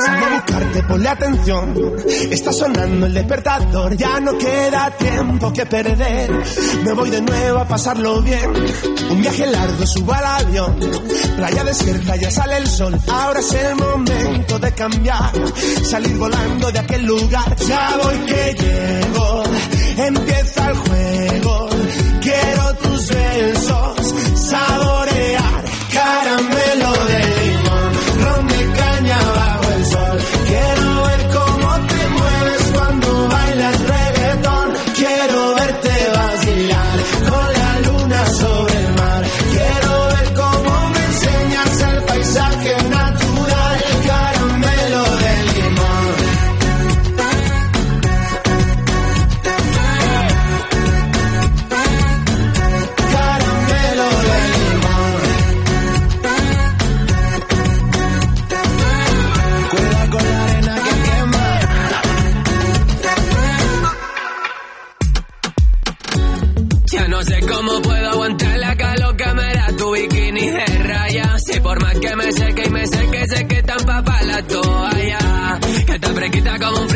Salgo a buscarte, ponle atención. Está sonando el despertador, ya no queda tiempo que perder. Me voy de nuevo a pasarlo bien. Un viaje largo, subo al avión. Playa desierta, ya sale el sol. Ahora es el momento de cambiar. Salir volando de aquel lugar. Ya voy que llego. Empieza el juego. Quiero tus besos, sabores. Dame I got on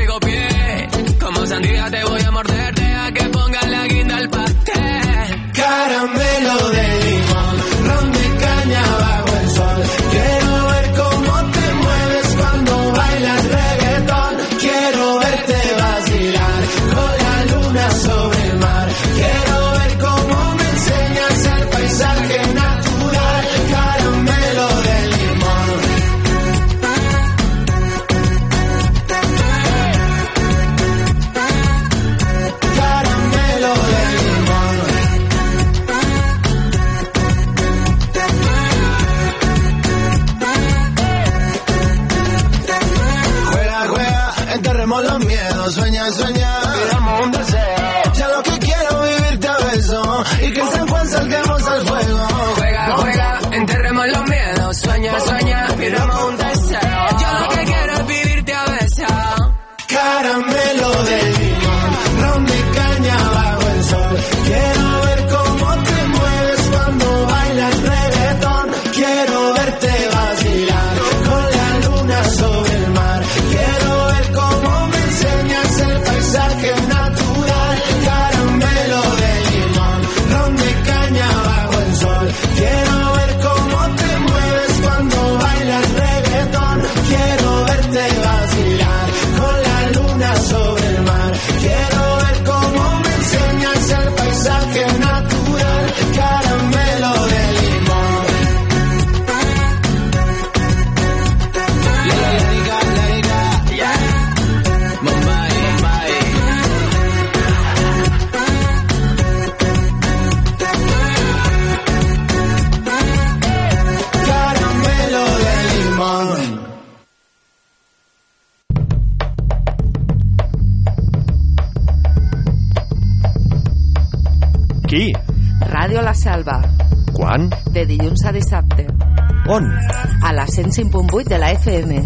105.8 de la FM.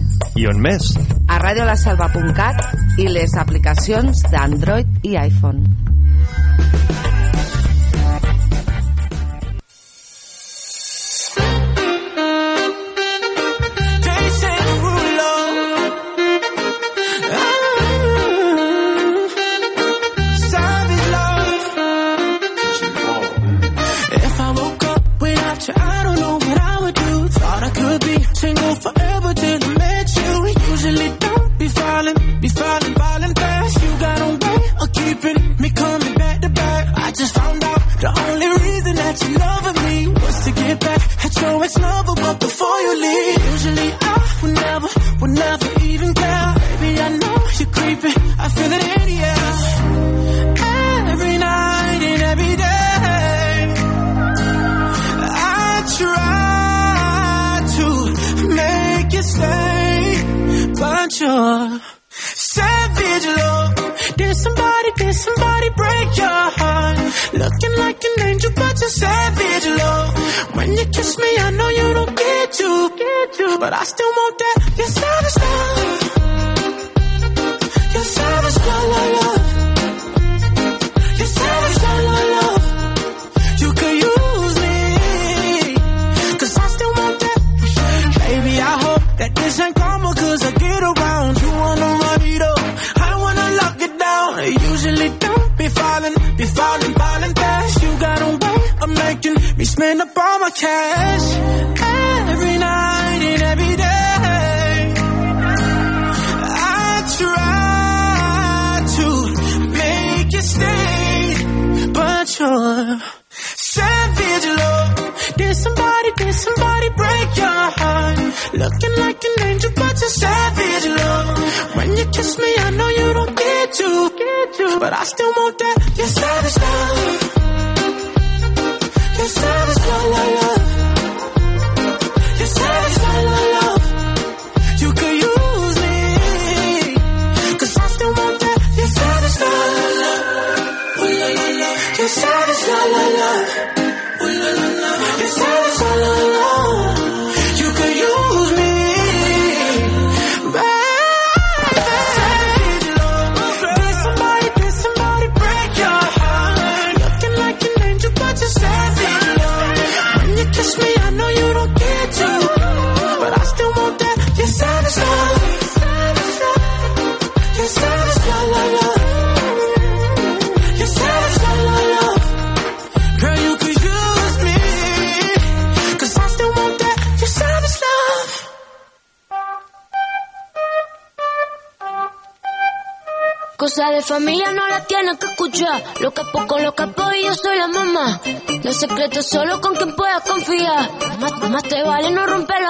I on més? A radiolasalva.cat i les aplicacions d'Android i iPhone. Los secretos solo con quien puedas confiar. Más, más te vale no romper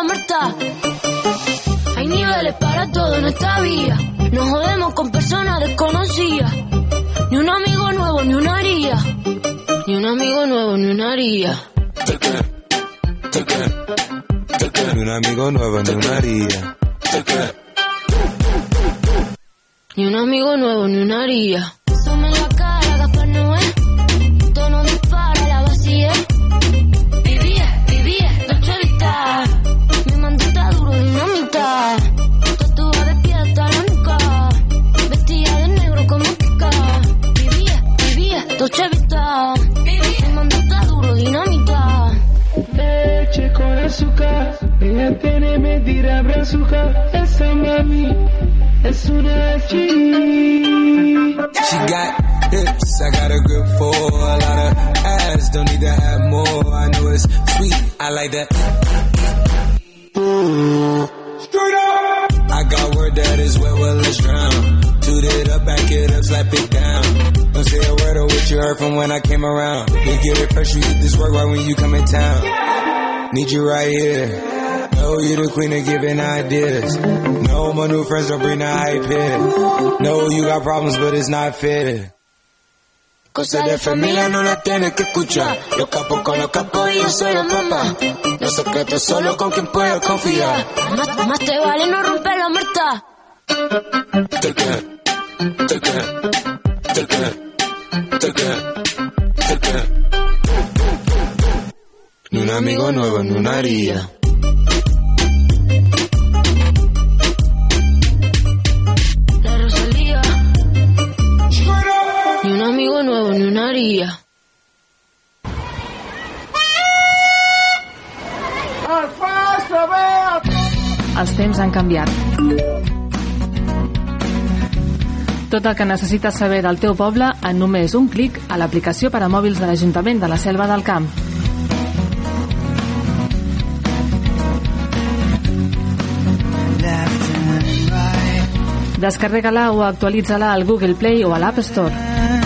azúcar, ella tiene medida brazuca. Esa mami es una G. She got hips, I got a grip for a lot of ass. Don't need to have more. I know it's sweet, I like that. Straight up. I got word that is wet, well let's drown. Toot it up, back it up, slap it down. Don't say a word of what you heard from when I came around. You get it fresh, you get this work right when you come in town. Need you right here. Know you the queen of giving ideas. No, my new friends don't bring the hype here. No, you got problems, but it's not fair. Cosa de familia no la tienes que escuchar. Los capos con los capos y yo soy la mamá. Los secretos solo con quien puedas confiar. Más, más te vale no romper la muerta. Ni un amigo nuevo, ni una haría. La Rosalía. Ni un amigo nuevo, ni una haría. Els temps han canviat. Tot el que necessites saber del teu poble en només un clic a l'aplicació per a mòbils de l'Ajuntament de la Selva del Camp. Descarrega-la o actualitza-la al Google Play o a l'App Store.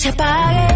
se apague.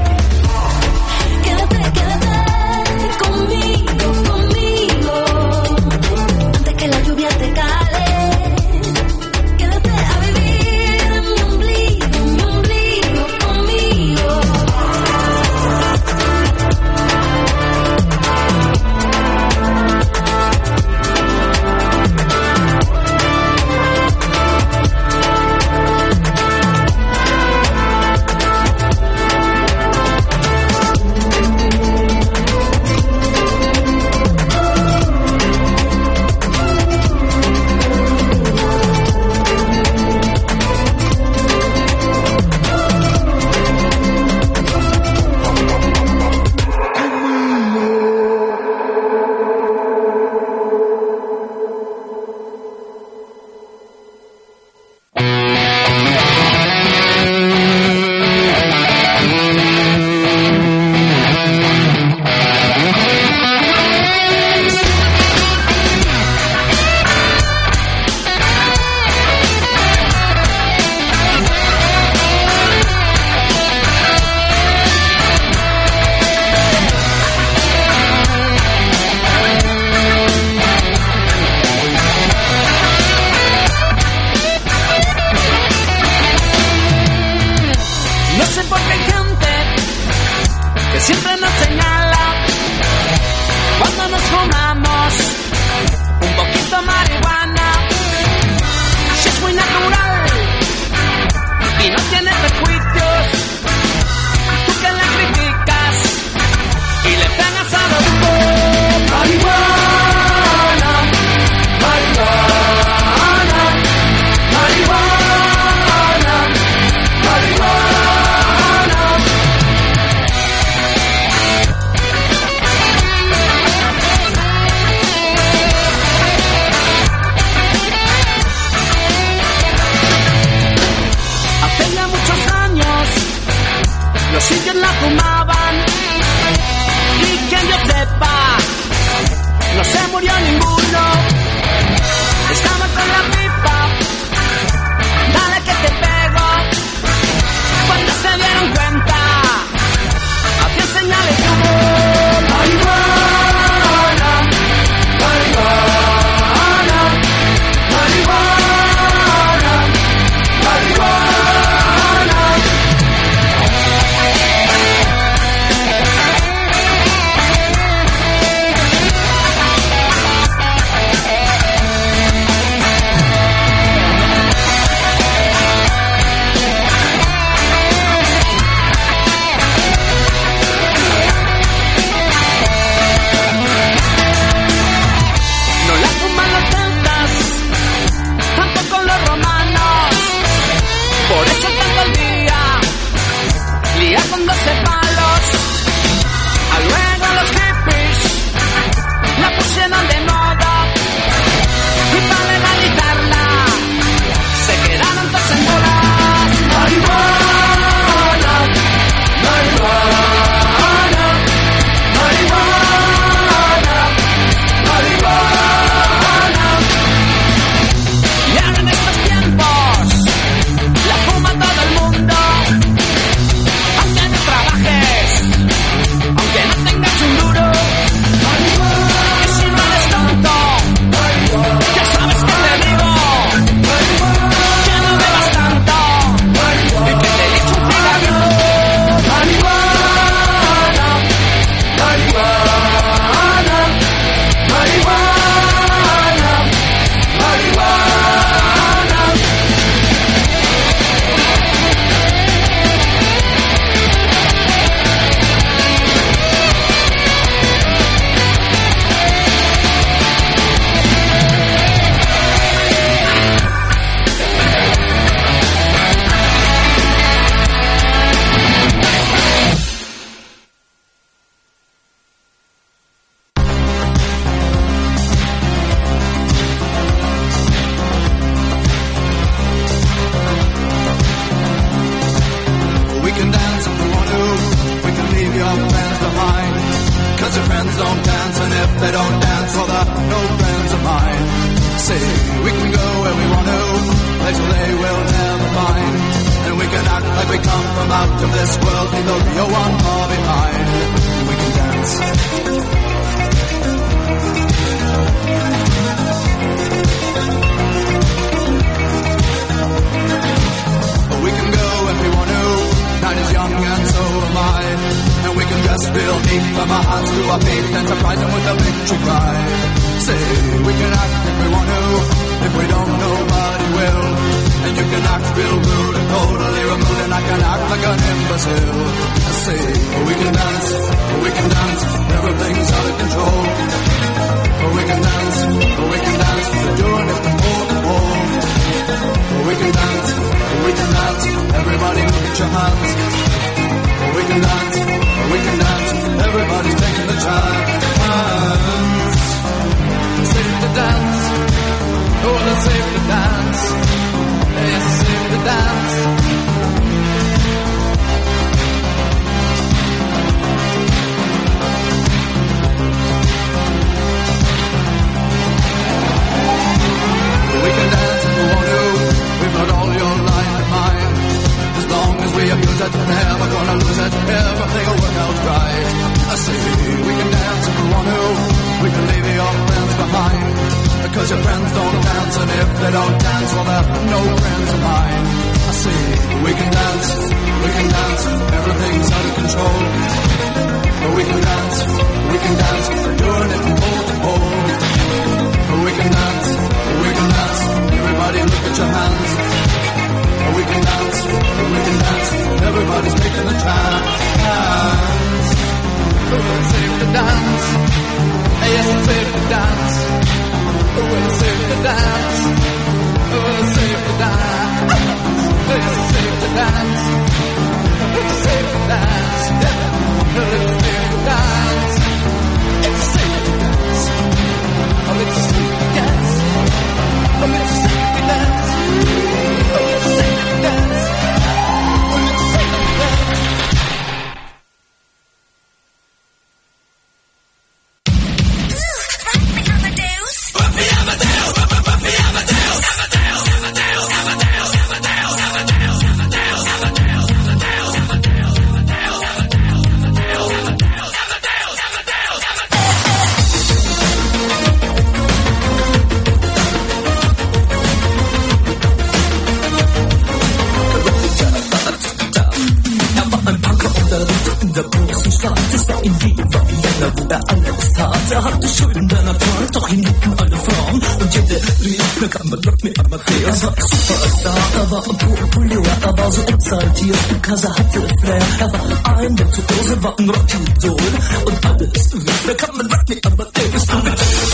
Superstar, aber Pulli Rapper war so exaltiert, die Kasse hatte Flair. Er war ein Virtuose, war ein Rocky-Idol und alles, wer kann man Rocky, aber der ist ein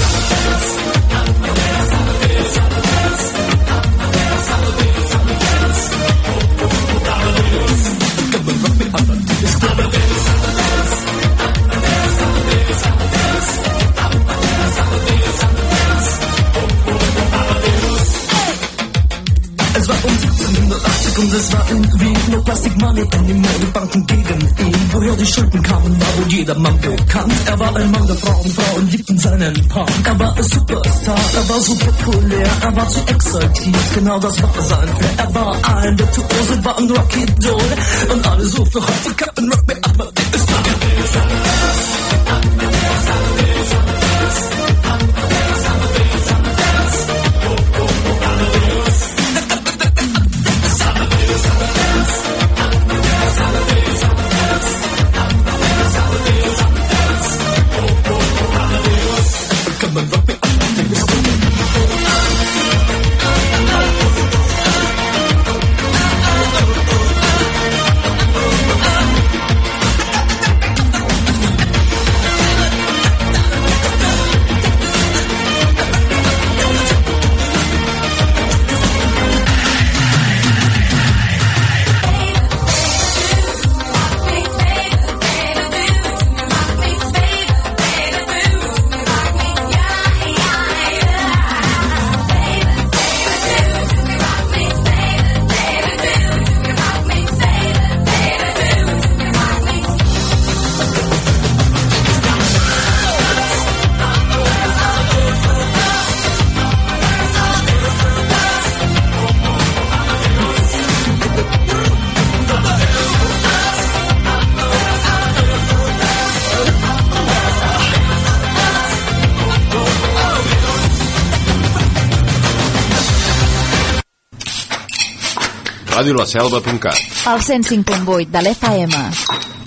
wird an den Modebanken gegen ihn. Woher die Schulden kamen, war wohl jedermann bekannt. Er war ein Mann der Frauen, Frauen liebten seinen Punk. Er war ein Superstar, er war so populär, er war zu exaltiert, genau das war sein Flair. Er war ein Virtuose, war ein Rocky Doll. Und alle suchten heute Captain Rock Me Up, radiolaselva.cat. El 105.8 de l'FM.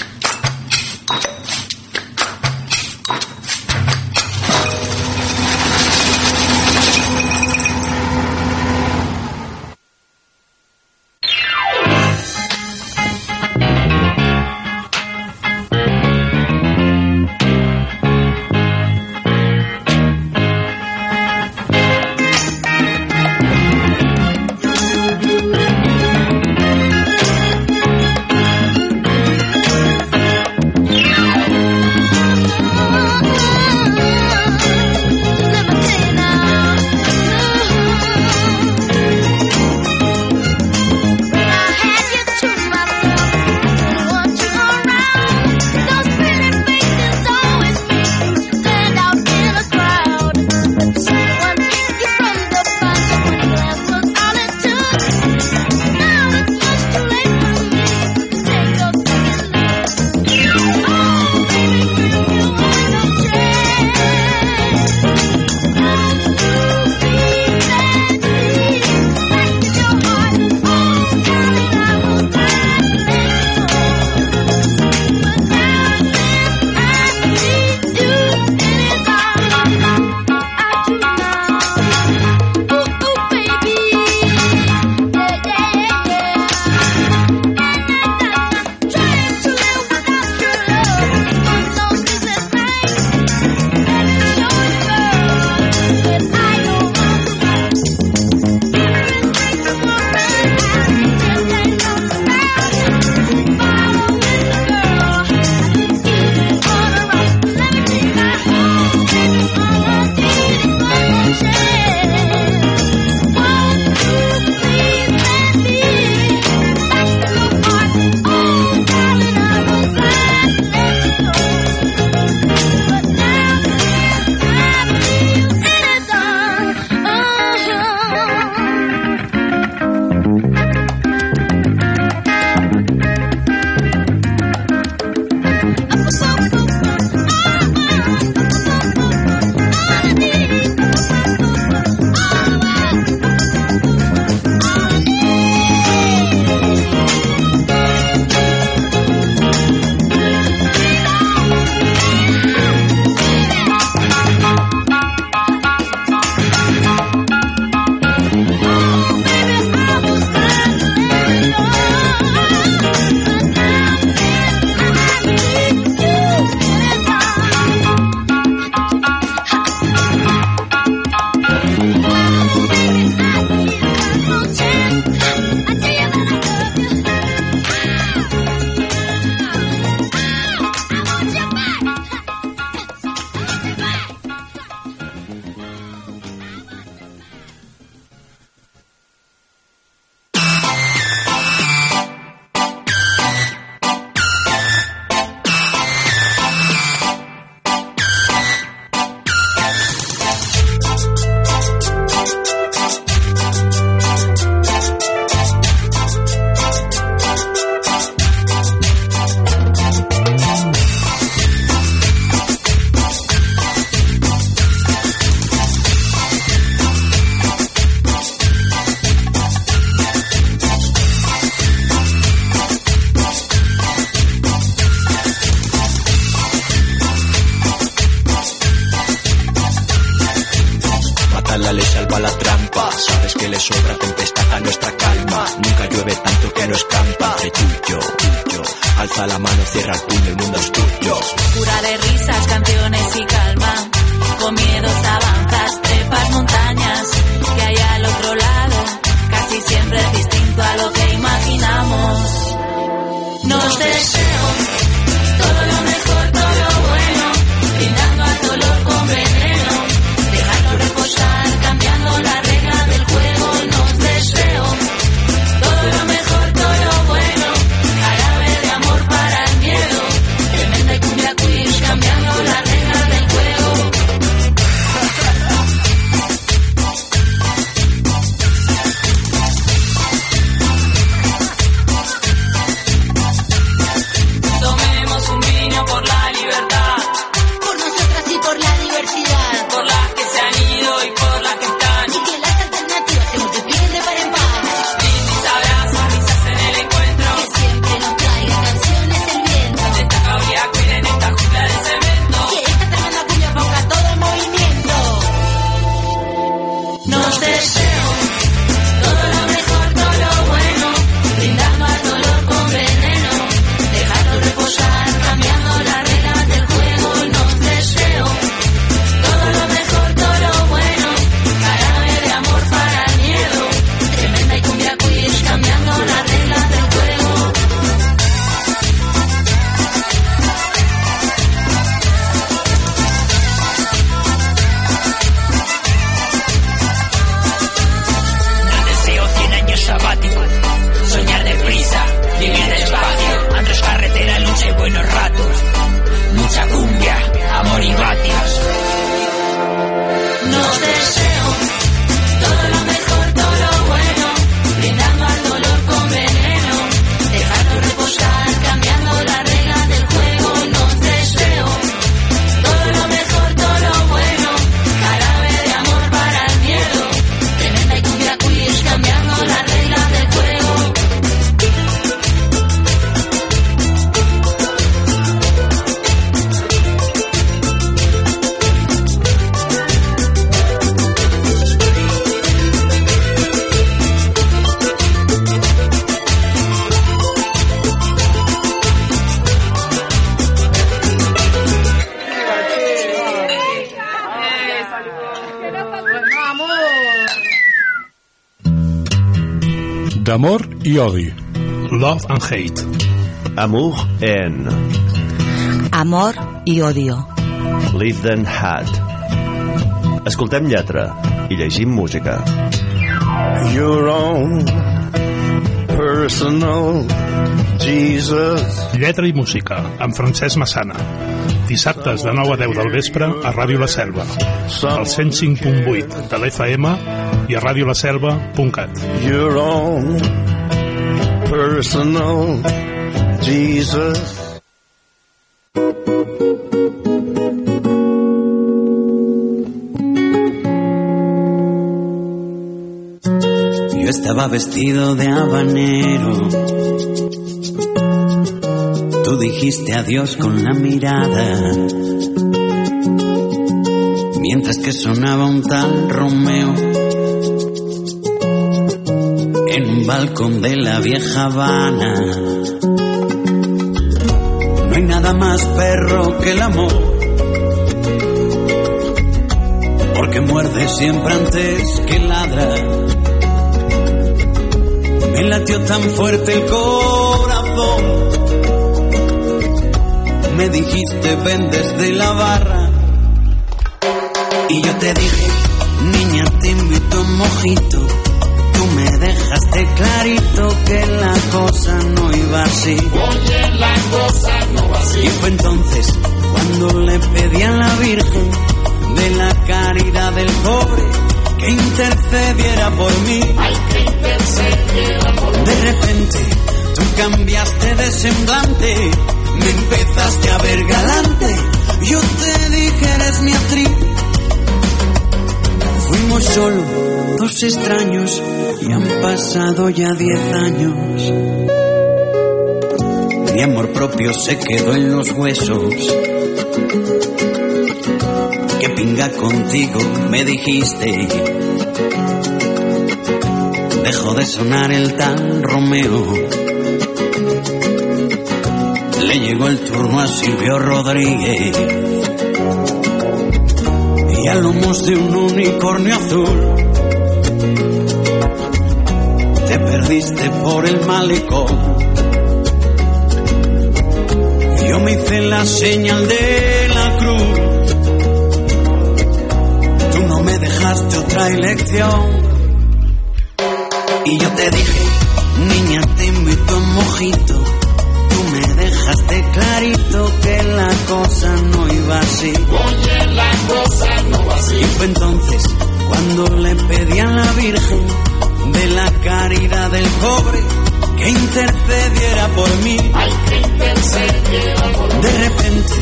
And hate. Amour en Amor i odio. Live Then Had. Escoltem lletra i llegim música. Your own personal Jesus. Lletra i música, amb Francesc Massana. Dissabtes de 9 a 10 del vespre a Ràdio La Selva, al 105.8 de l'FM i a radiolaselva.cat. Your own Yo estaba vestido de habanero. Tú dijiste adiós con la mirada. Mientras que sonaba un tal Romeo en un balcón de la vieja Habana. No hay nada más perro que el amor. Porque muerde siempre antes que ladra. Me latió tan fuerte el corazón. Me dijiste ven desde la barra. Y yo te dije, niña, te invito a un mojito. Dejaste clarito que la cosa no iba así. Oye, la cosa no va así. Y fue entonces cuando le pedí a la Virgen de la caridad del pobre que intercediera por mí. Ay, que intercediera por mí. De repente tú cambiaste de semblante, me empezaste a ver galante. Yo te dije eres mi actriz. Fuimos solo dos extraños y han pasado ya diez años. Mi amor propio se quedó en los huesos. Que pinga contigo, me dijiste. Dejó de sonar el tal Romeo. Le llegó el turno a Silvio Rodríguez. Y a lomos de un unicornio azul. Te perdiste por el malecón. Yo me hice la señal de la cruz. Tú no me dejaste otra elección. Y yo te dije, niña, te invito a un mojito. Tú me dejaste clarito que la cosa no iba así. Oye, la cosa no va así. Y fue entonces cuando le pedí a la Virgen de la caridad del pobre que intercediera por mí. Ay, que intercediera por mí. De repente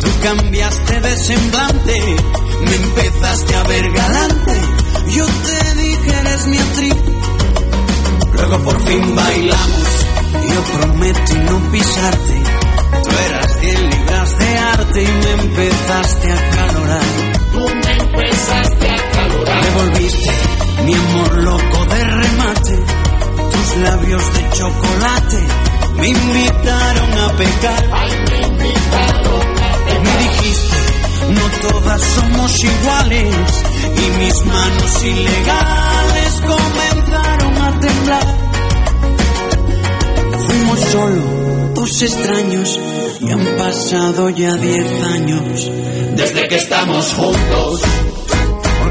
tú cambiaste de semblante, me empezaste a ver galante. Yo te dije eres mi actriz. Luego por fin bailamos. Yo prometí no pisarte. Tú eras 100 libras de arte y me empezaste a calorar. Tú me empezaste a calorar. Me volviste mi amor loco de remate. Tus labios de chocolate me invitaron a pecar. Me dijiste, no todas somos iguales. Y mis manos ilegales comenzaron a temblar. Fuimos solo dos extraños y han pasado ya diez años desde que estamos juntos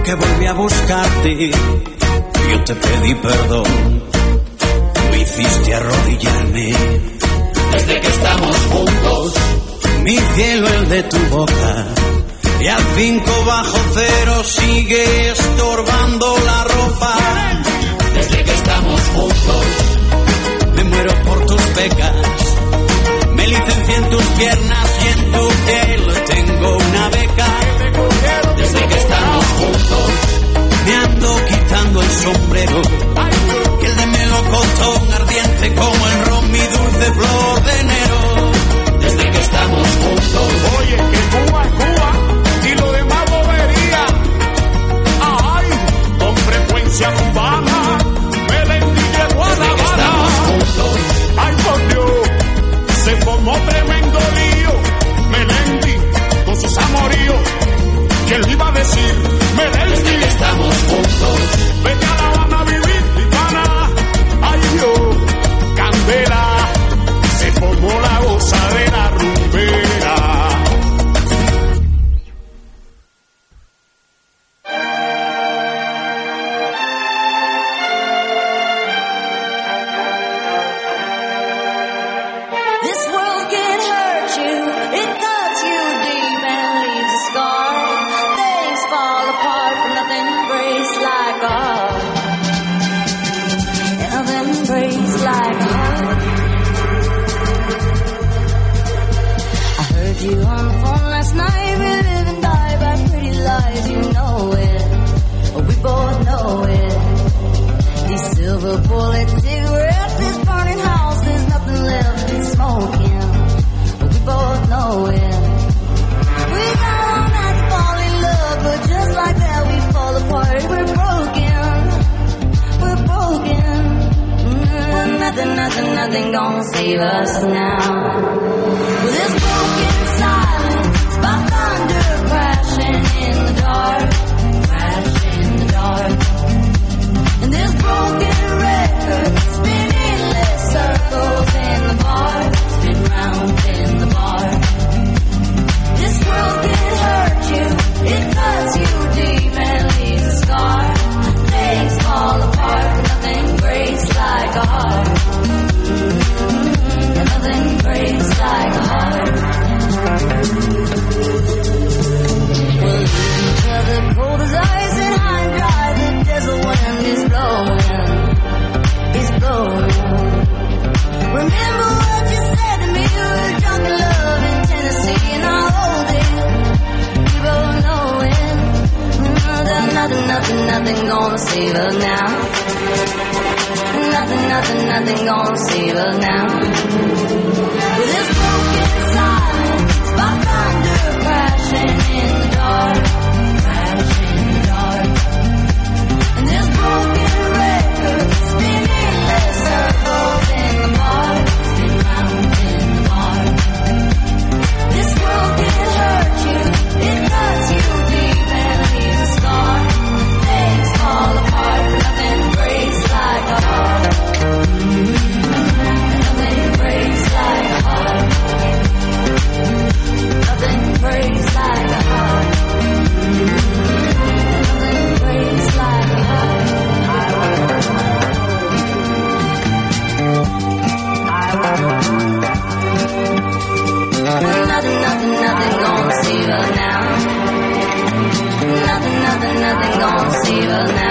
porque volví a buscarte. Yo te pedí perdón, me hiciste arrodillarme. desde que estamos juntos, Mi cielo el de tu boca. Y al cinco bajo cero sigue estorbando la ropa. desde que estamos juntos, Me muero por tus becas. Me licencié en tus piernas y en tu piel tengo una beca. Que juntos, Me ando quitando el sombrero. Y el de melocotón ardiente como el ron, mi dulce flor de enero. desde que estamos juntos, Oye, que Cuba es Cuba y lo demás bobería. Ay, con frecuencia cubana, Melendi llegó a La desde que estamos juntos, Ay, por Dios, se formó tremendo lío. Melendi con sus amoríos. ¿Quién le iba a decir? estamos gonna save us now. With this broken silence, by thunder crashing in the dark, crashing in the dark. And this broken record spinning endless circles in the bar, spin round in the bar. This world can hurt you, it cuts you deep and leaves a scar. Things fall apart, nothing breaks like a heart. Nothing, gonna save us now. Nothing, nothing, nothing gonna save us now. Now.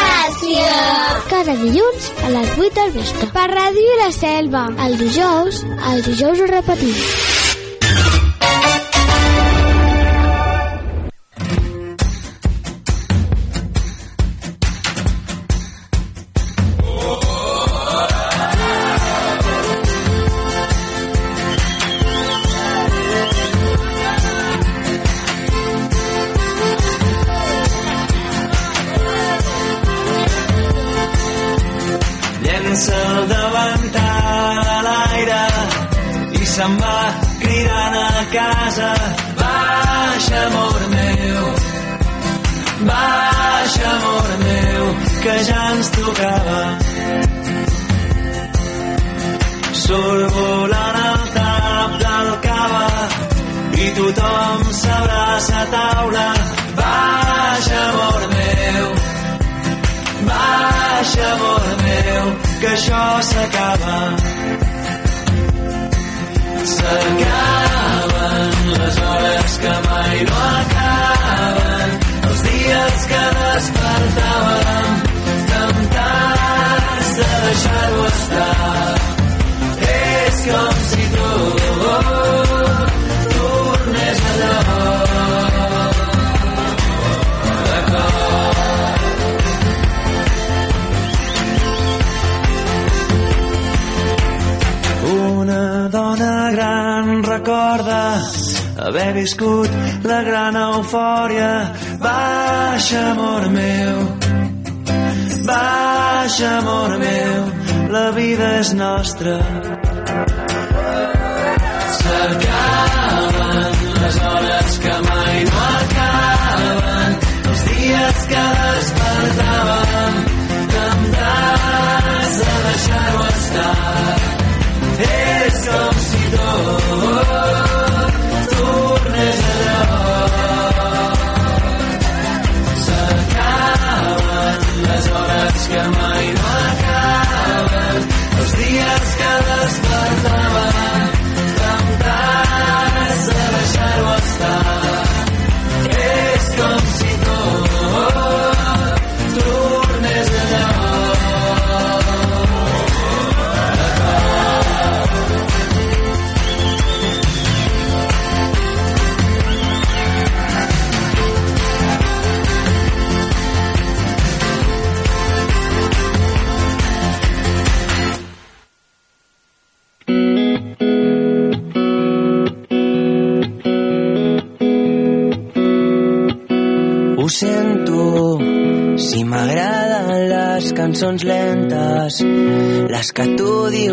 Cada dilluns a les 8 del vespre. Per Ràdio La Selva. El dijous, el dijous ho repetim. Haver viscut la gran eufòria. Baixa, amor meu, baixa, amor meu, la vida és nostra.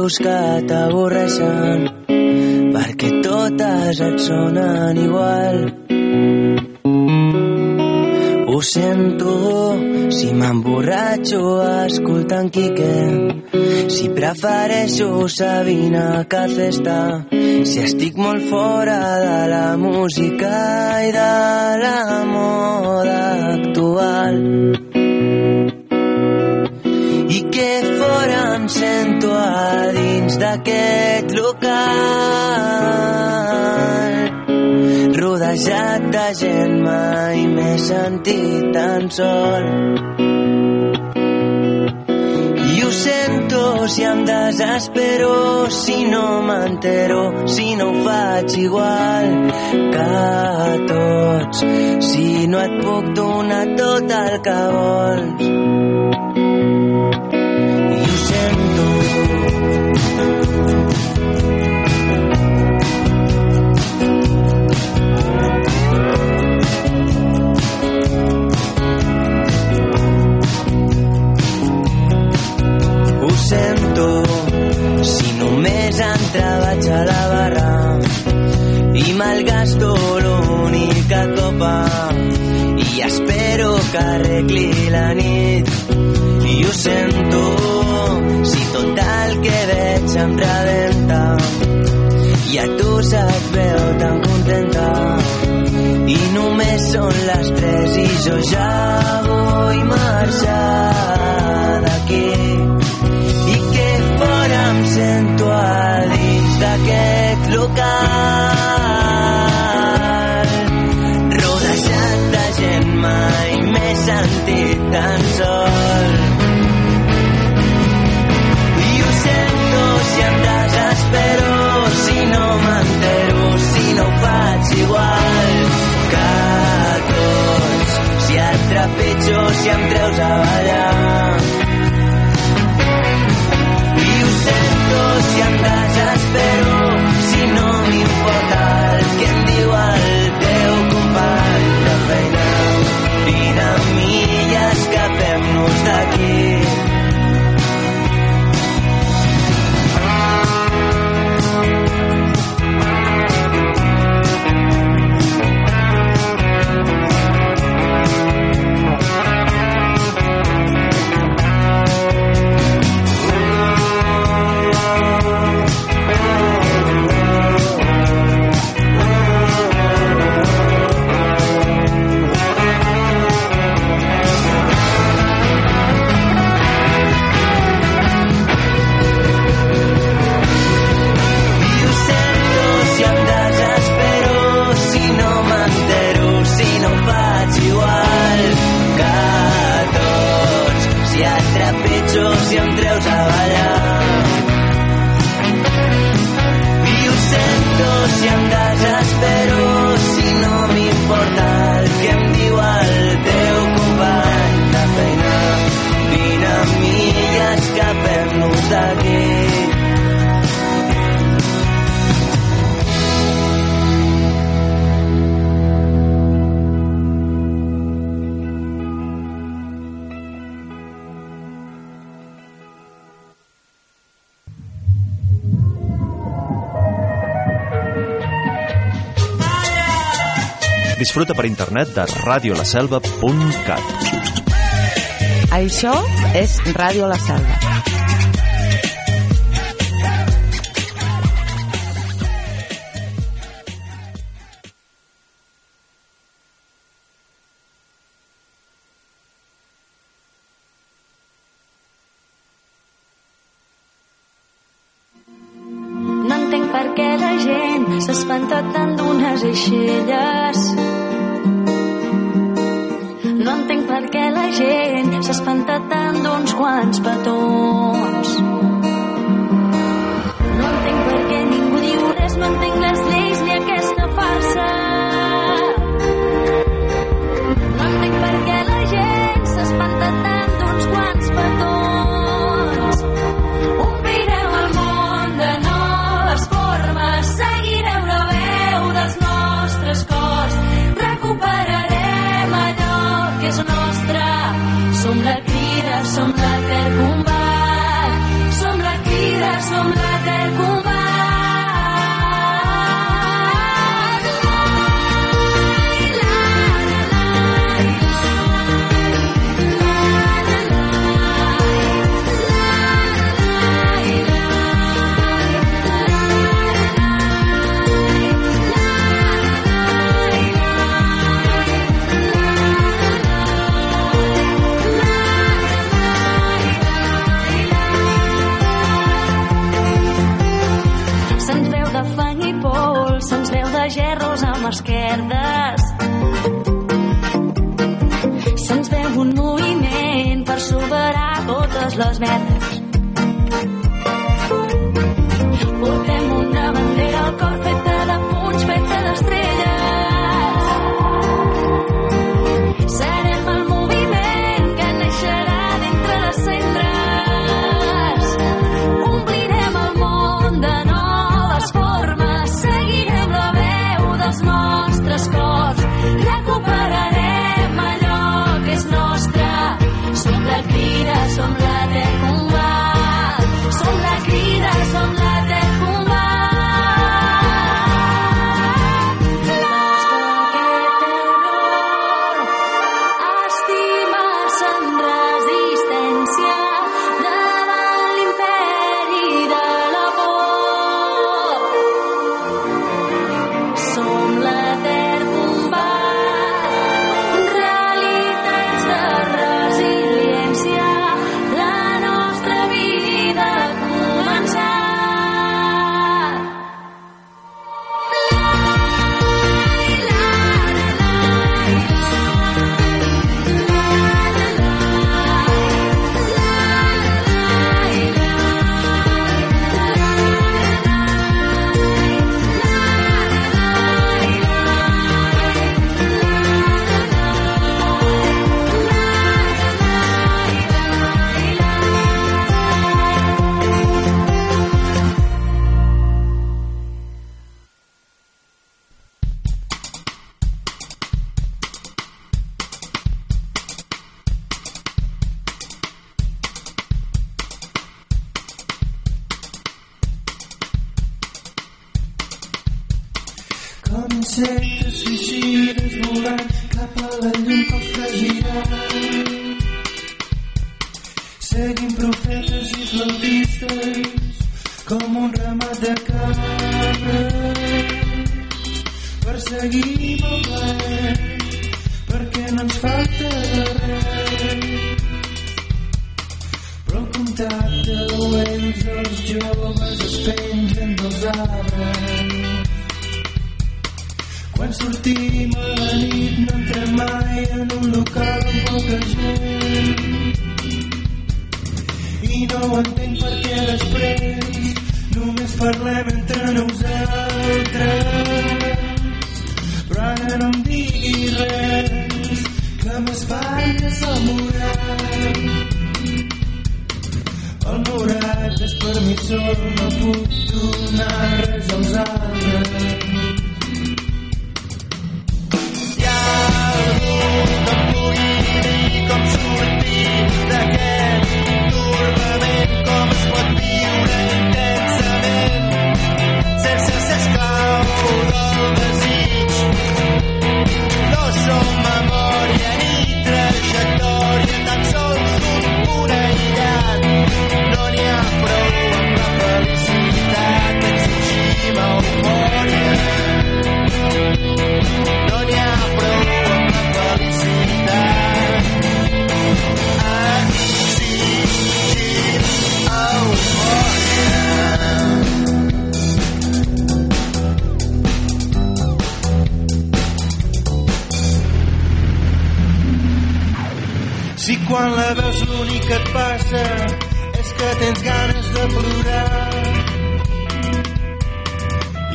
Tu dius que t'avorreixen, perquè totes et sonen igual. Ho sento, si m'emborratxo escoltant Quique, si prefereixo Sabina que Festa, si estic molt fora de la música i de la moda rodejat de gent mai m'he sentit tan sol. I ho sento si em desespero, si no m'entero, si no ho faig igual que tots, si no et puc donar tot el que vols. sento. Si només entra vaig a la barra i malgasto l'única copa i espero que arregli la nit. I ho sento. Si tot el que veig em rebenta. I a tu se't veu tan contenta. I només són les 3 i jo ja vull marxar. d'aquest local. Rodejat de gent mai més sentit tan sol. Disfruta per internet de radiolaselva.cat. Això és Ràdio La Selva.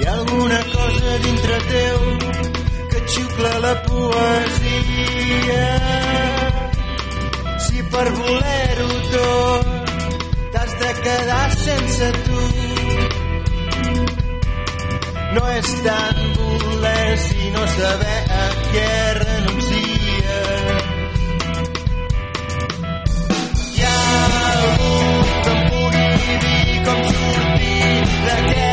Ha alguna cosa dintre teu que et xucla la poesia. Si per voler-ho tot t'has de quedar sense tu. No és tant voler sinó saber a què renuncies. Hi ha algú que em pugui dir com sortir d'aquest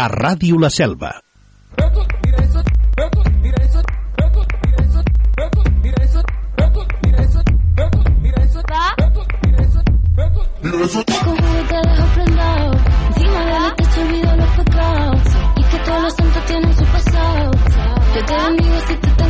a Ràdio La Selva. Con jugo te dejo prendado. Encima de mí te echo olvido los pecados. Y que todos los santos tienen su pasado. Te bendigo si te tengo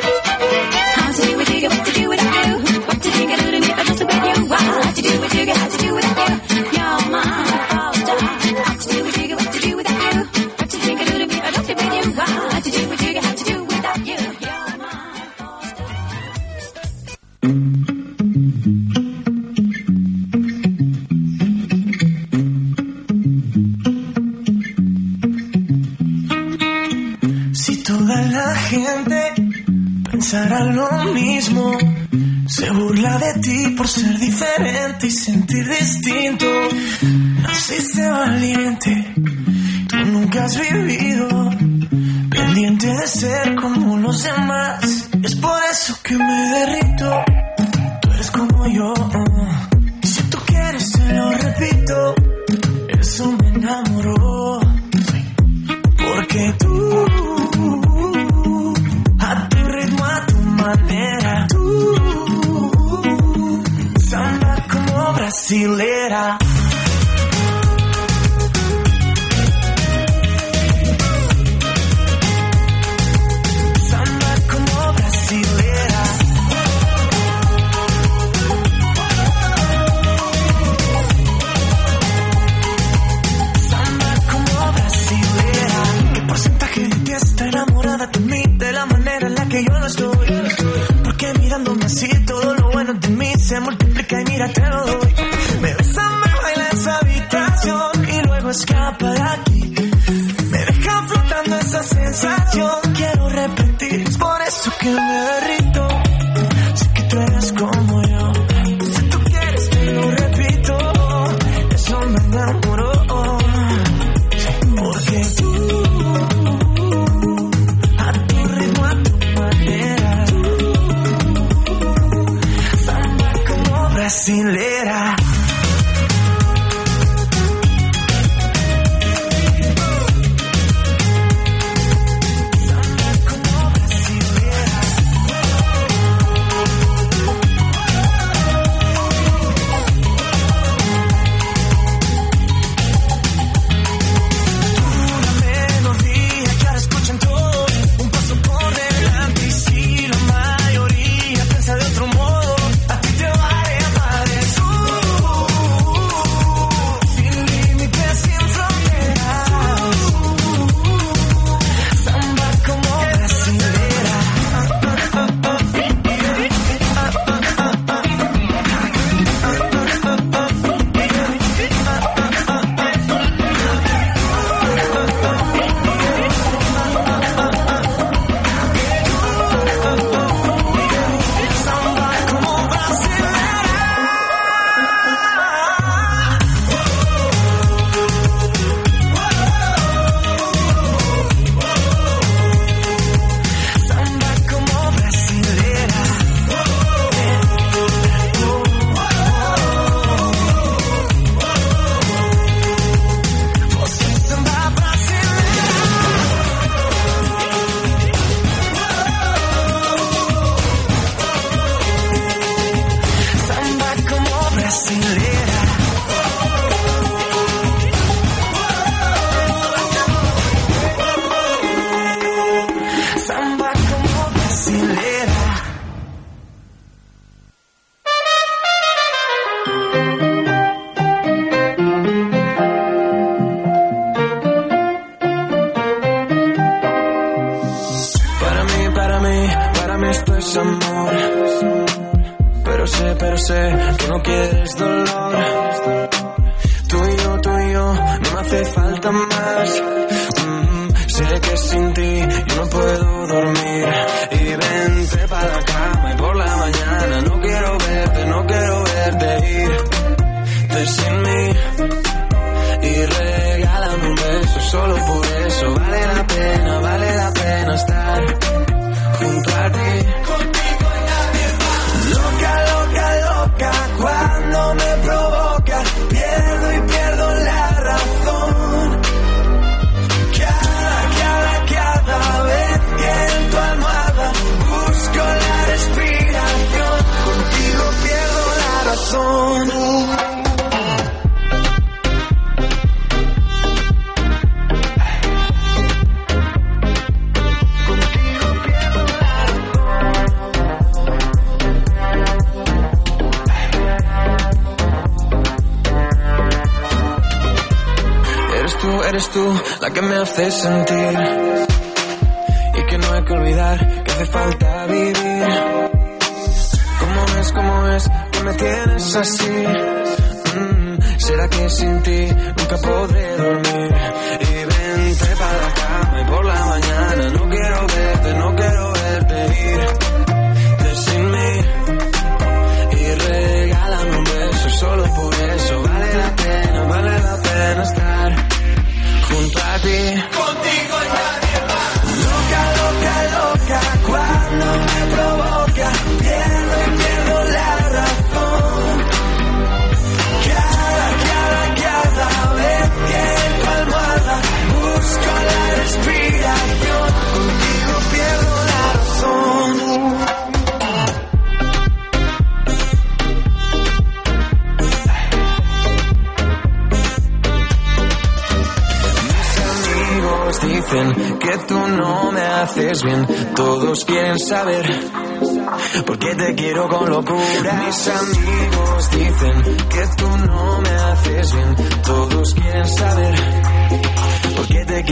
16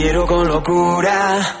quiero con locura.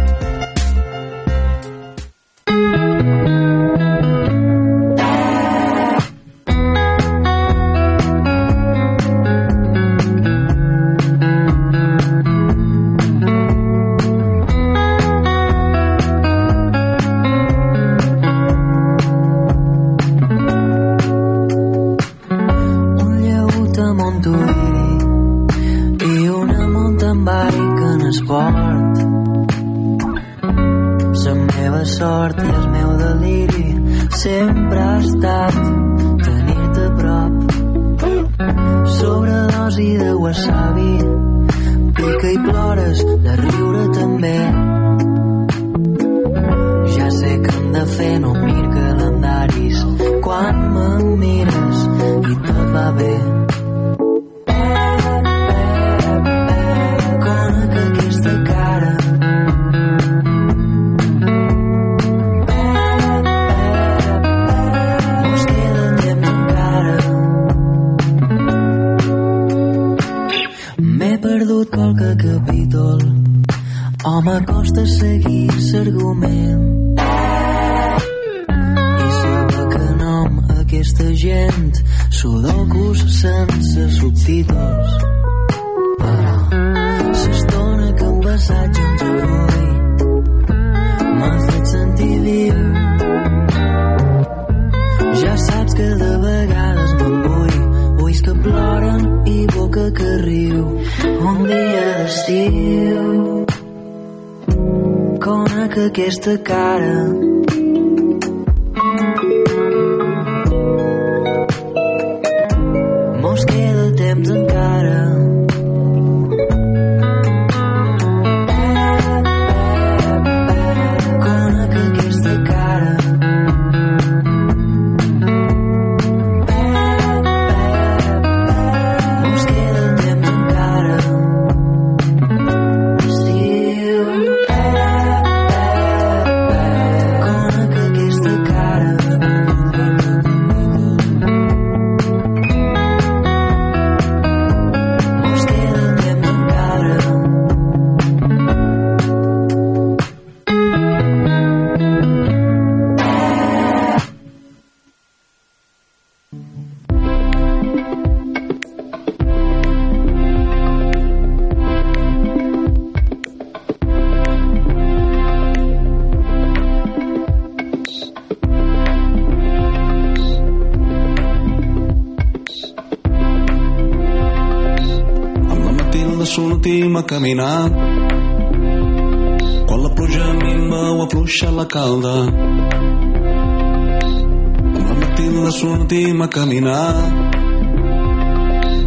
Sortim a caminar. Quan la pluja minva o afluixa la calda. Amb la Matilda sortim a caminar.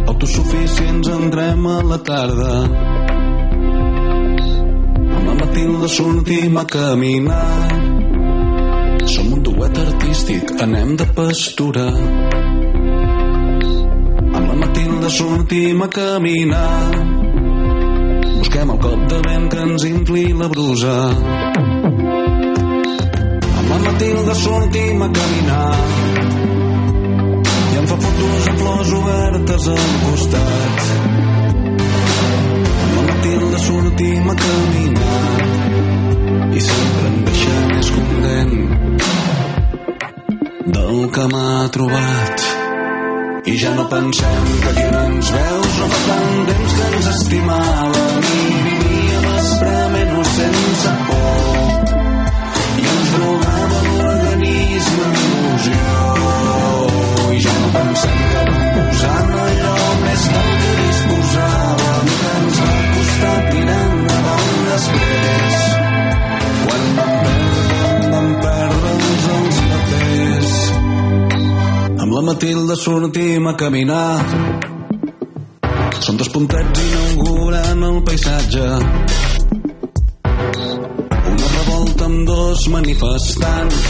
Autosuficients entrem a la tarda. Amb la Matilda sortim a caminar. Som un duet artístic, anem de pastura. Amb la Matilda sortim a caminar. Busquem el cop de vent que ens infli la brusa. Amb la Matilda sortim a caminar. I em fa fotos amb flors obertes al costat. Amb la Matilda sortim a caminar. I sempre em deixa més content del que m'ha trobat. I ja no pensem que aquí no ens veus, no fa tant temps que ens estimàvem i vivíem esprement sense por. I ens drogava l'organisme d'il·lusió. I ja no pensem que vam posar en allò més del que disposàvem que ens va costar tirar endavant després. Matilda sortim a caminar. Són dos puntets inaugurant el paisatge. Una revolta amb dos manifestants.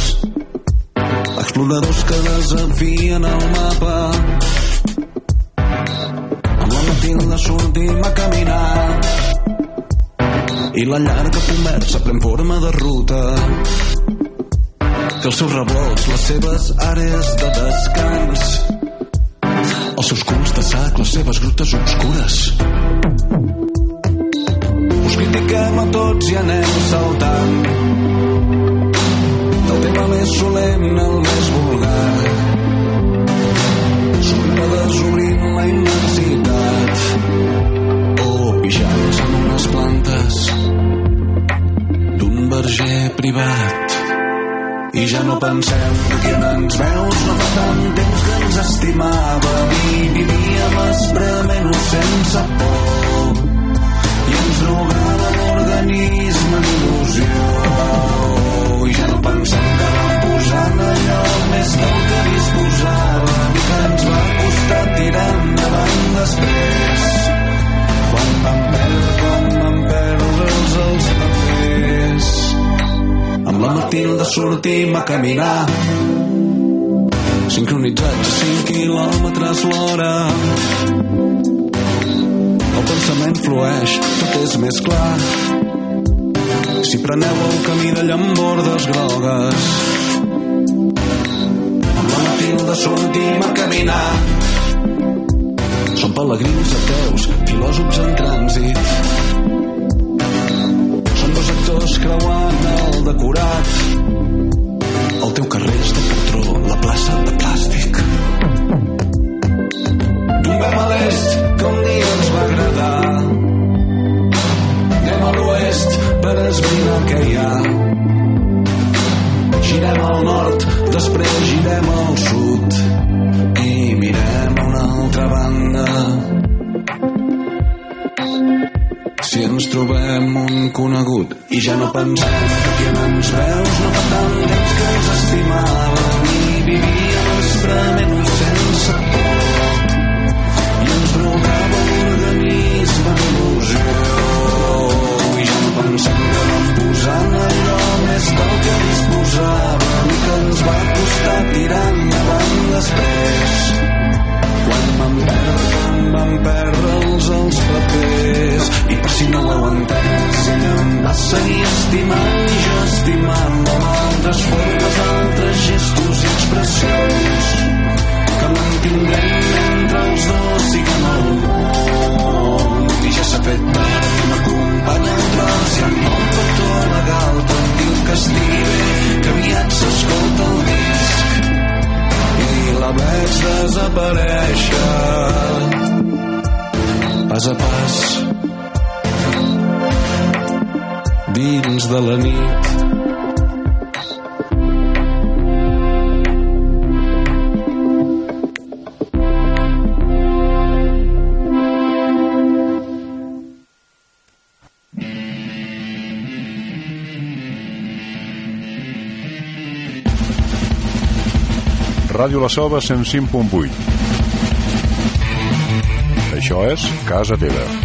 Exploradors que desafien el mapa. Amb la Matilda sortim a caminar. i la llarga conversa pren forma de ruta que els seus revolts, les seves àrees de descans els seus culs de sac, les seves grutes obscures. Us critiquem a tots i anem saltant. Del tema més solemne al més vulgar. Somriure desobrint la immensitat. O pixats en unes plantes d'un verger privat i ja no pensem que qui ens veus no fa tant temps que ens estimàvem i vivíem esprement sense por. I ens drogava l'organisme d'il·lusió i ja no pensem que vam posar en allò més del que disposàvem i que ens va costar tirar endavant després. Quan vam perdre, la sortim a caminar. Sincronitzats a 5 quilòmetres l'hora. El pensament flueix tot és més clar. Si preneu el camí de llambordes grogues amb la sortim a caminar. Som pelegrins ateus filòsofs en trànsit. són actors creuant el decorat no pensar. Ràdio La Selva 105.8. Això és Casa Teva.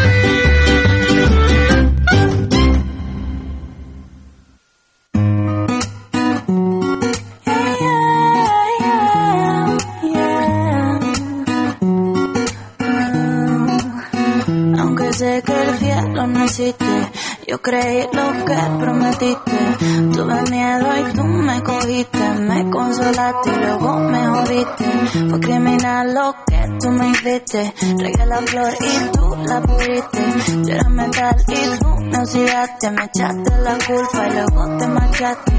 Y luego me jodiste. Fue criminal lo que tú me hiciste. Regué la flor y tú la pudiste. Yo era metal y tú me oxidaste. Me echaste la culpa y luego te marchaste.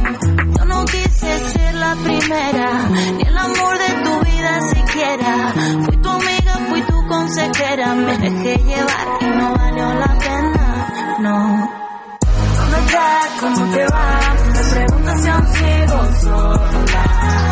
Yo no quise ser la primera, ni el amor de tu vida siquiera. Fui tu amiga, fui tu consejera. Me dejé llevar y no valió la pena, no. ¿Cómo te va? Me preguntas si aún sigo sola.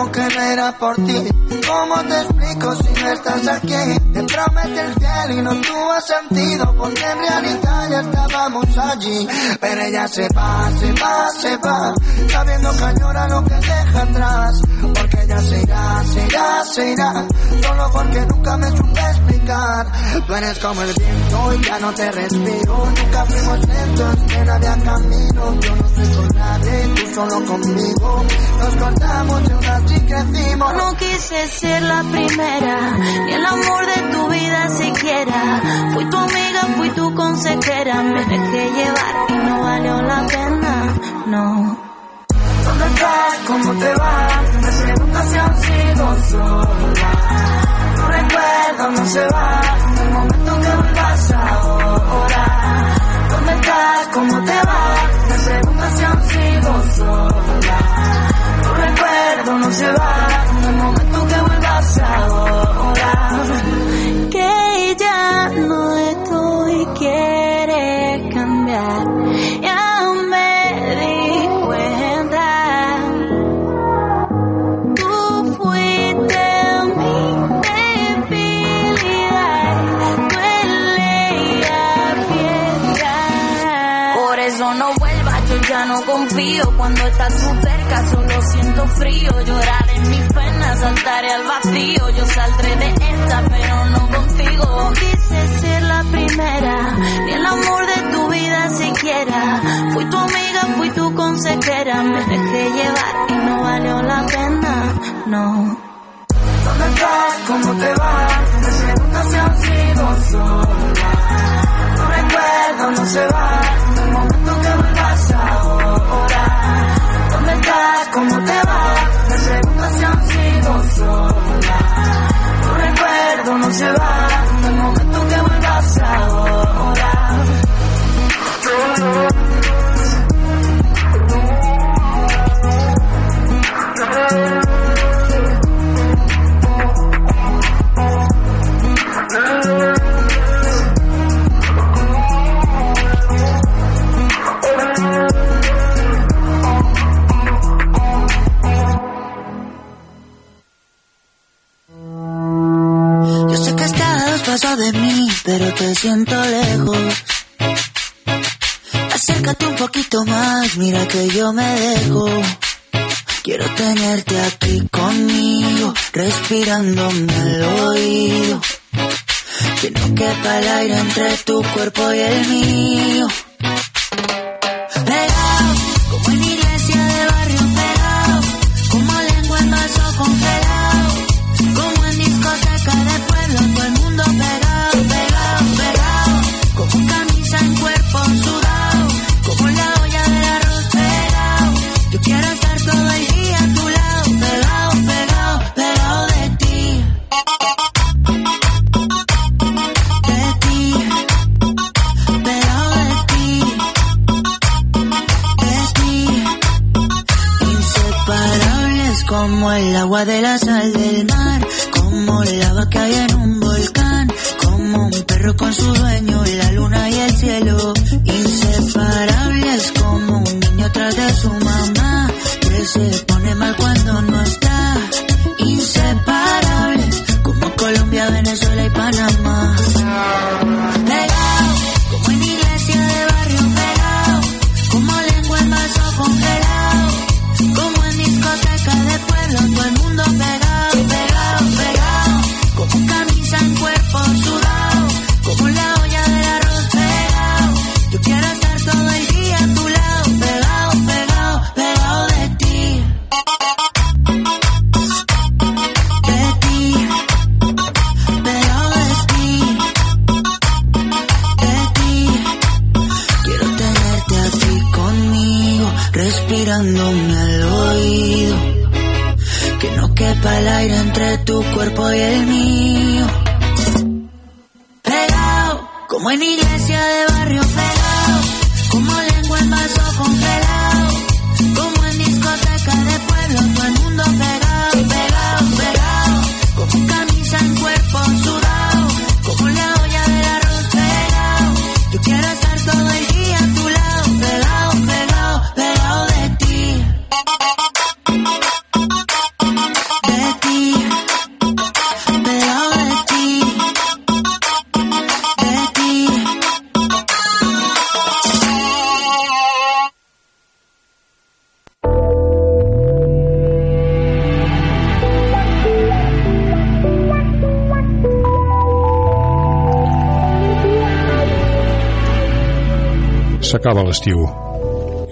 explico que no era por ti? ¿Cómo te explico si no estás aquí? Te prometí el cielo y no tuvo sentido porque en realidad ya estábamos allí. Pero ella se va, se va, se va, sabiendo que añora lo que deja atrás. Porque ella se irá, se irá, se irá, solo porque nunca me supe explicar. Tú eres como el viento y ya no te respiro. Nunca fuimos lentos, que no había camino. Yo no estoy con nadie, tú solo conmigo. Nos cortamos y aún así crecimos. No quise ser la primera, ni el amor de tu vida siquiera. Fui tu amiga, fui tu consejera. Me dejé llevar y no valió la pena, no. ¿Dónde estás? ¿Cómo te va? Me preguntas si aún sigo sola. Tu recuerdo no se va. Un momento que vuelvas ahora. ¿Dónde estás? ¿Cómo te va? Me preguntas si aún sigo sola. Recuerdo no se va. Un momento que vuelvas ahora. Que ya no Cuando estás tú cerca, solo siento frío. Llorar en mis penas, saltaré al vacío. Yo saldré de esta, pero no contigo. Quise ser la primera, ni el amor de tu vida siquiera. Fui tu amiga, fui tu consejera. Me dejé llevar y no valió la pena, no. ¿Dónde estás? ¿Cómo te va? Me preguntas si sigo sola. Tu recuerdo no se va. ¿Cómo te va? Me preguntas si aún sigo sola. Tu recuerdo no se va. Un momento que vuelvas ahora. De mí, pero te siento lejos. Acércate un poquito más, mira que yo me dejo. Quiero tenerte aquí conmigo, respirándome al oído. Que no el aire entre tu cuerpo y el mío.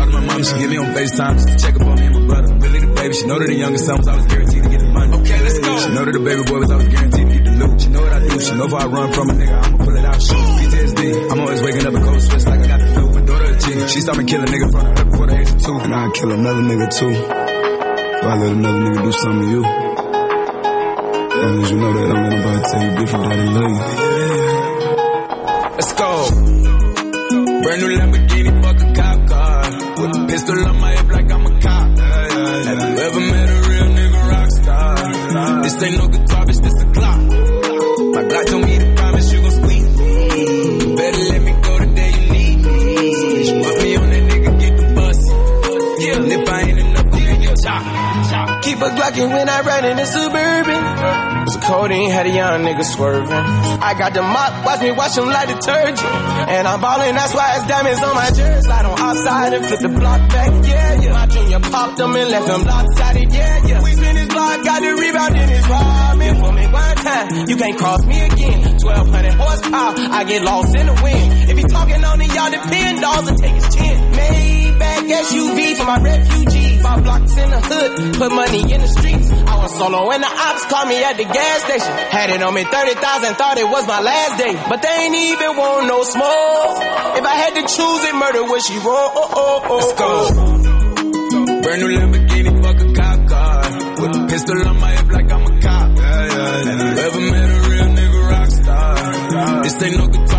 I'm. She talking to my mom, she get me on FaceTime just to check up on me and my brother. Really the baby, she know that the youngest son was always guaranteed to get the money. Okay, let's go. She know that the baby boy was always guaranteed to get the loot. She know what I do. She know if I run from a nigga, I'ma pull it out. Shoot. PTSD. I'm always waking up in cold sweats like I got the flu. My daughter a G. She saw me kill a nigga in front of her before the age of two. And I'd kill another nigga too. If I let another nigga do something to you. As long as you know that, don't let nobody tell you different that I love you. Let's go. Brand new Lamborghini, fuck With a pistol on my hip like I'm a cop. Have you ever met a real nigga rock star? This ain't no guitar, bitch, this a clock. My God told me to promise you gon' squeeze me. Better let me go the day you need me. Pop me on that nigga, get the bus. And if I ain't enough, go get your chop. Keep a Glockin' when I ride in the Suburban. Codeine, had a young nigga swerving. I got the mop, watch me wash him like detergent. And I'm ballin', that's why it's diamonds on my jersey. Slide on outside and flip the block back, yeah, yeah. My junior popped him and left him lopsided, yeah, yeah. We spin his block, got the rebound in his robbing. For me one time, you can't cross me again. 1200 horsepower, I get lost in the wind. If he talking on it, y'all depend, dolls and take his chin. Maybach SUV for my refugees. Five blocks in the hood, put money in the streets. I was solo and the ops called me at the gas station. Had it on me 30,000, thought it was my last day. But they ain't even want no smoke. If I had to choose it, murder would she roll? Oh, oh, oh, oh. Let's go. Brand new Lamborghini, fuck a cop car. With a pistol on my hip like I'm a cop. Have you ever met a real nigga rock star? This ain't no guitar,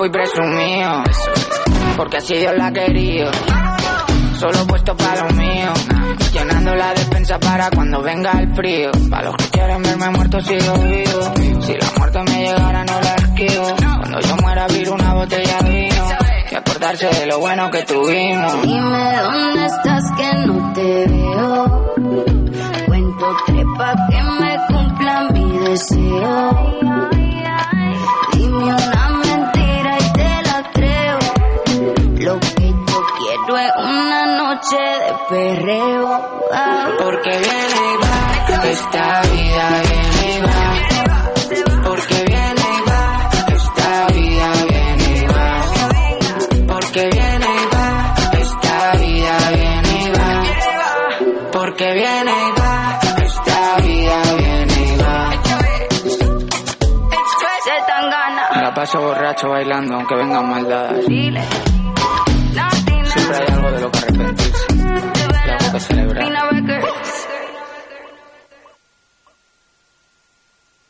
Guapo y presumido, porque así Dios la ha querido. Solo puesto para lo mío, llenando la despensa para cuando venga el frío. Para los que quieren verme muerto sigo vivo. Si la muerte me llegara no la esquivo. Cuando yo muera abrir una botella de vino y acordarse de lo bueno que tuvimos. Dime dónde estás que no te veo. Cuento tres que me cumplan mi deseo. Dime una Lo que yo quiero es una noche de perreo. Ah. Porque viene y va, esta vida viene y va. Porque viene y va, esta vida viene y va. Porque viene y va, esta vida viene y va. Porque viene y va, esta vida viene y va. Se tan gana. Me la paso borracho bailando aunque vengan maldadas. Dile. Que celebrar. Pina Becker.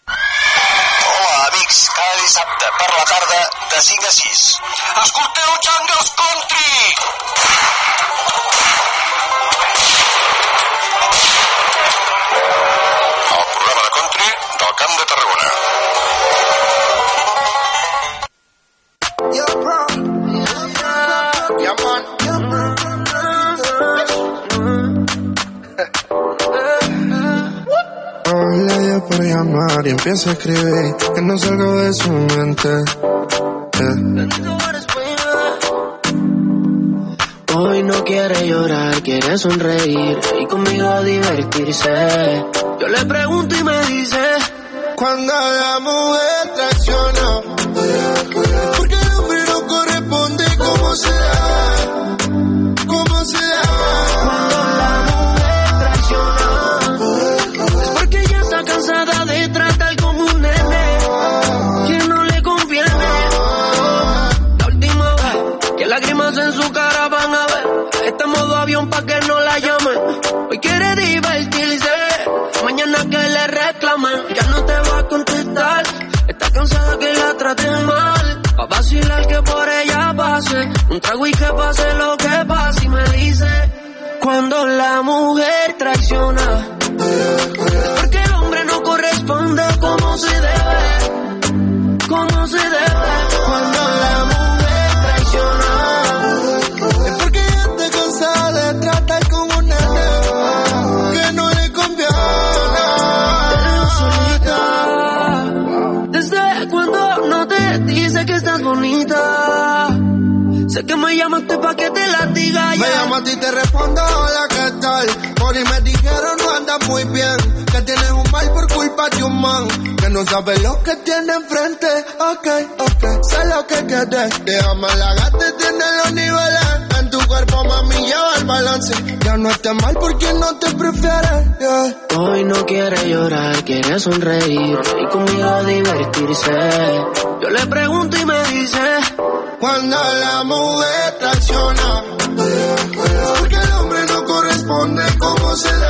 Hola, amics. Cada dissabte per la tarda de 5 a 6. Escolteu Jungles Country! El programa de country del Camp de Tarragona. Hoy le dio por llamar y empieza a escribir que no salgo de su mente. Eh. Hoy no quiere llorar, quiere sonreír y conmigo divertirse. Yo le pregunto y me dice, Cuando la mujer traiciona, cansada que la traten mal, pa' vacilar que por ella pase, un trago y que pase lo que pase y me dice. Cuando la mujer traiciona, es porque el hombre no corresponde como se debe, como se debe. Llamaste pa' que te la diga Me ya. llamo a ti te respondo hola qué tal Por ahí me dijeron no andas muy bien Que tienes un mal por culpa about you, man. Que no sabes lo que tiene enfrente. Ok, ok, sé lo que quieres. Déjame la gata y tiene los niveles. Cuerpo, mami, lleva el balance. Ya no estés mal porque no te prefieres. Yeah. Hoy no quiere llorar, quiere sonreír y conmigo divertirse. Yo le pregunto y me dice: Cuando la mujer traiciona, es porque el hombre no corresponde como se debe.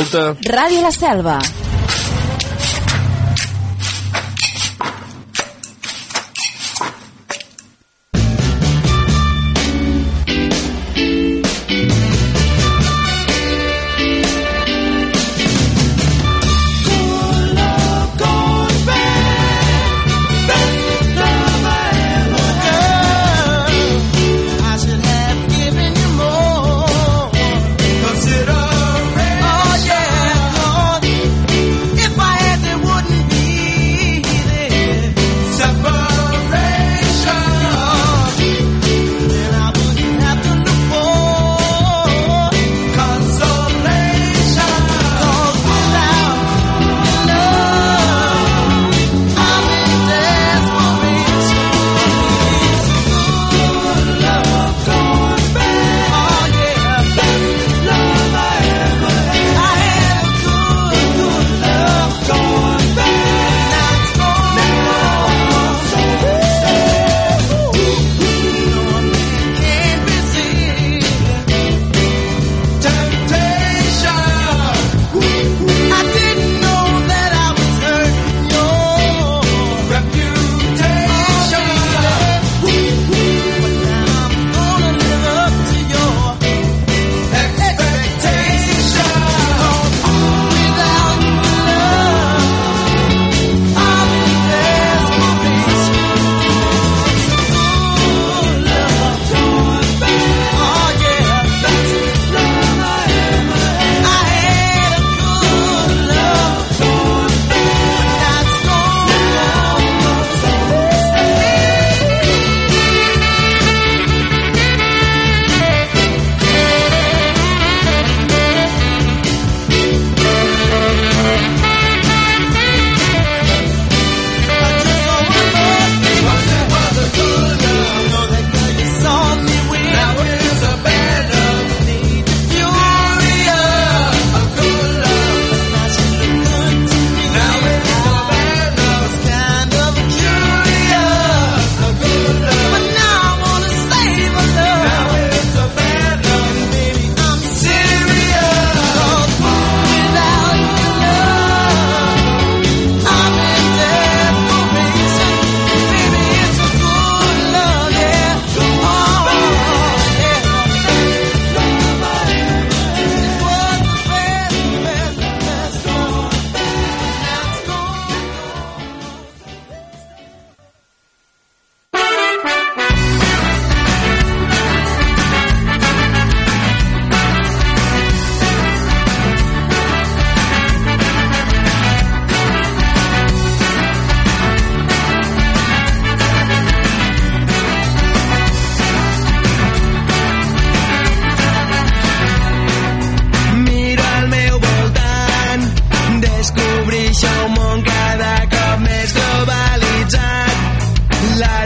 Escolta. Ràdio La Selva.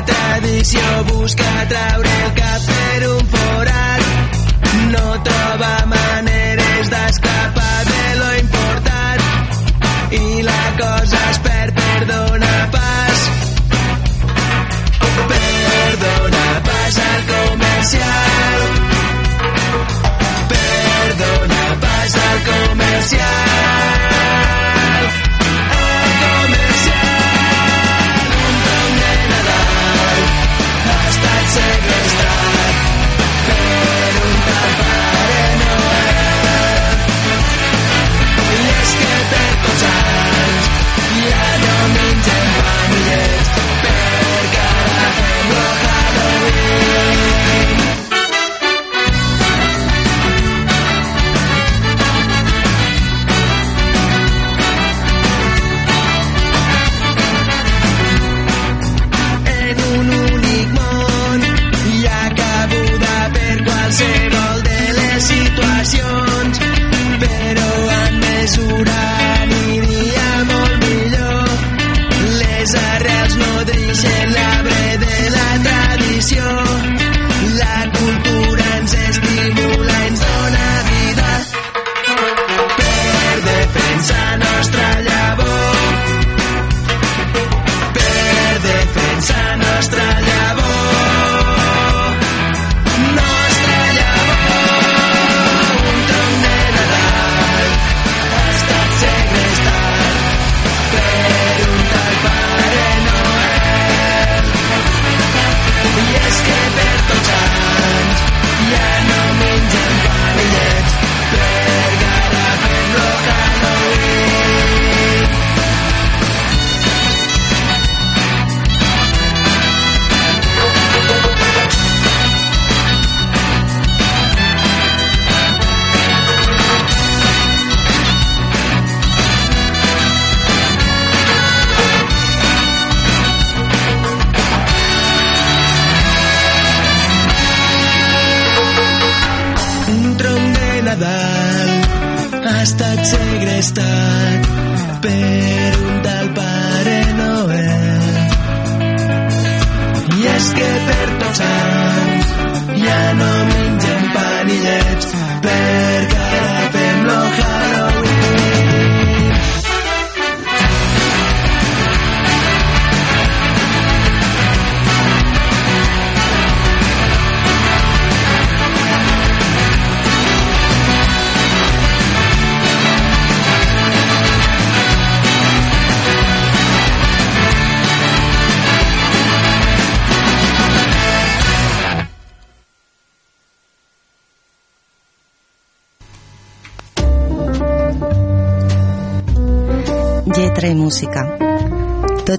tradició busca traure el cap per un forat. No troba maneres d'escapar de lo important. I la cosa es perd, perdona pas. Perdona pas al comercial. Perdona pas al comercial.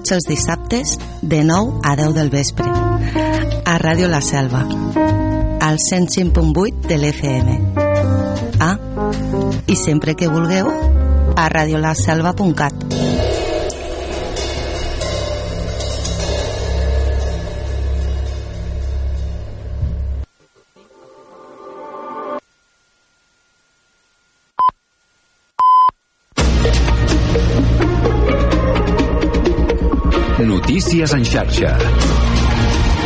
Tots els dissabtes, de 9 a 10 del vespre. A Ràdio La Selva. Al 105.8 de l'FM. Ah, i sempre que vulgueu, a radiolaselva.cat. en xarxa.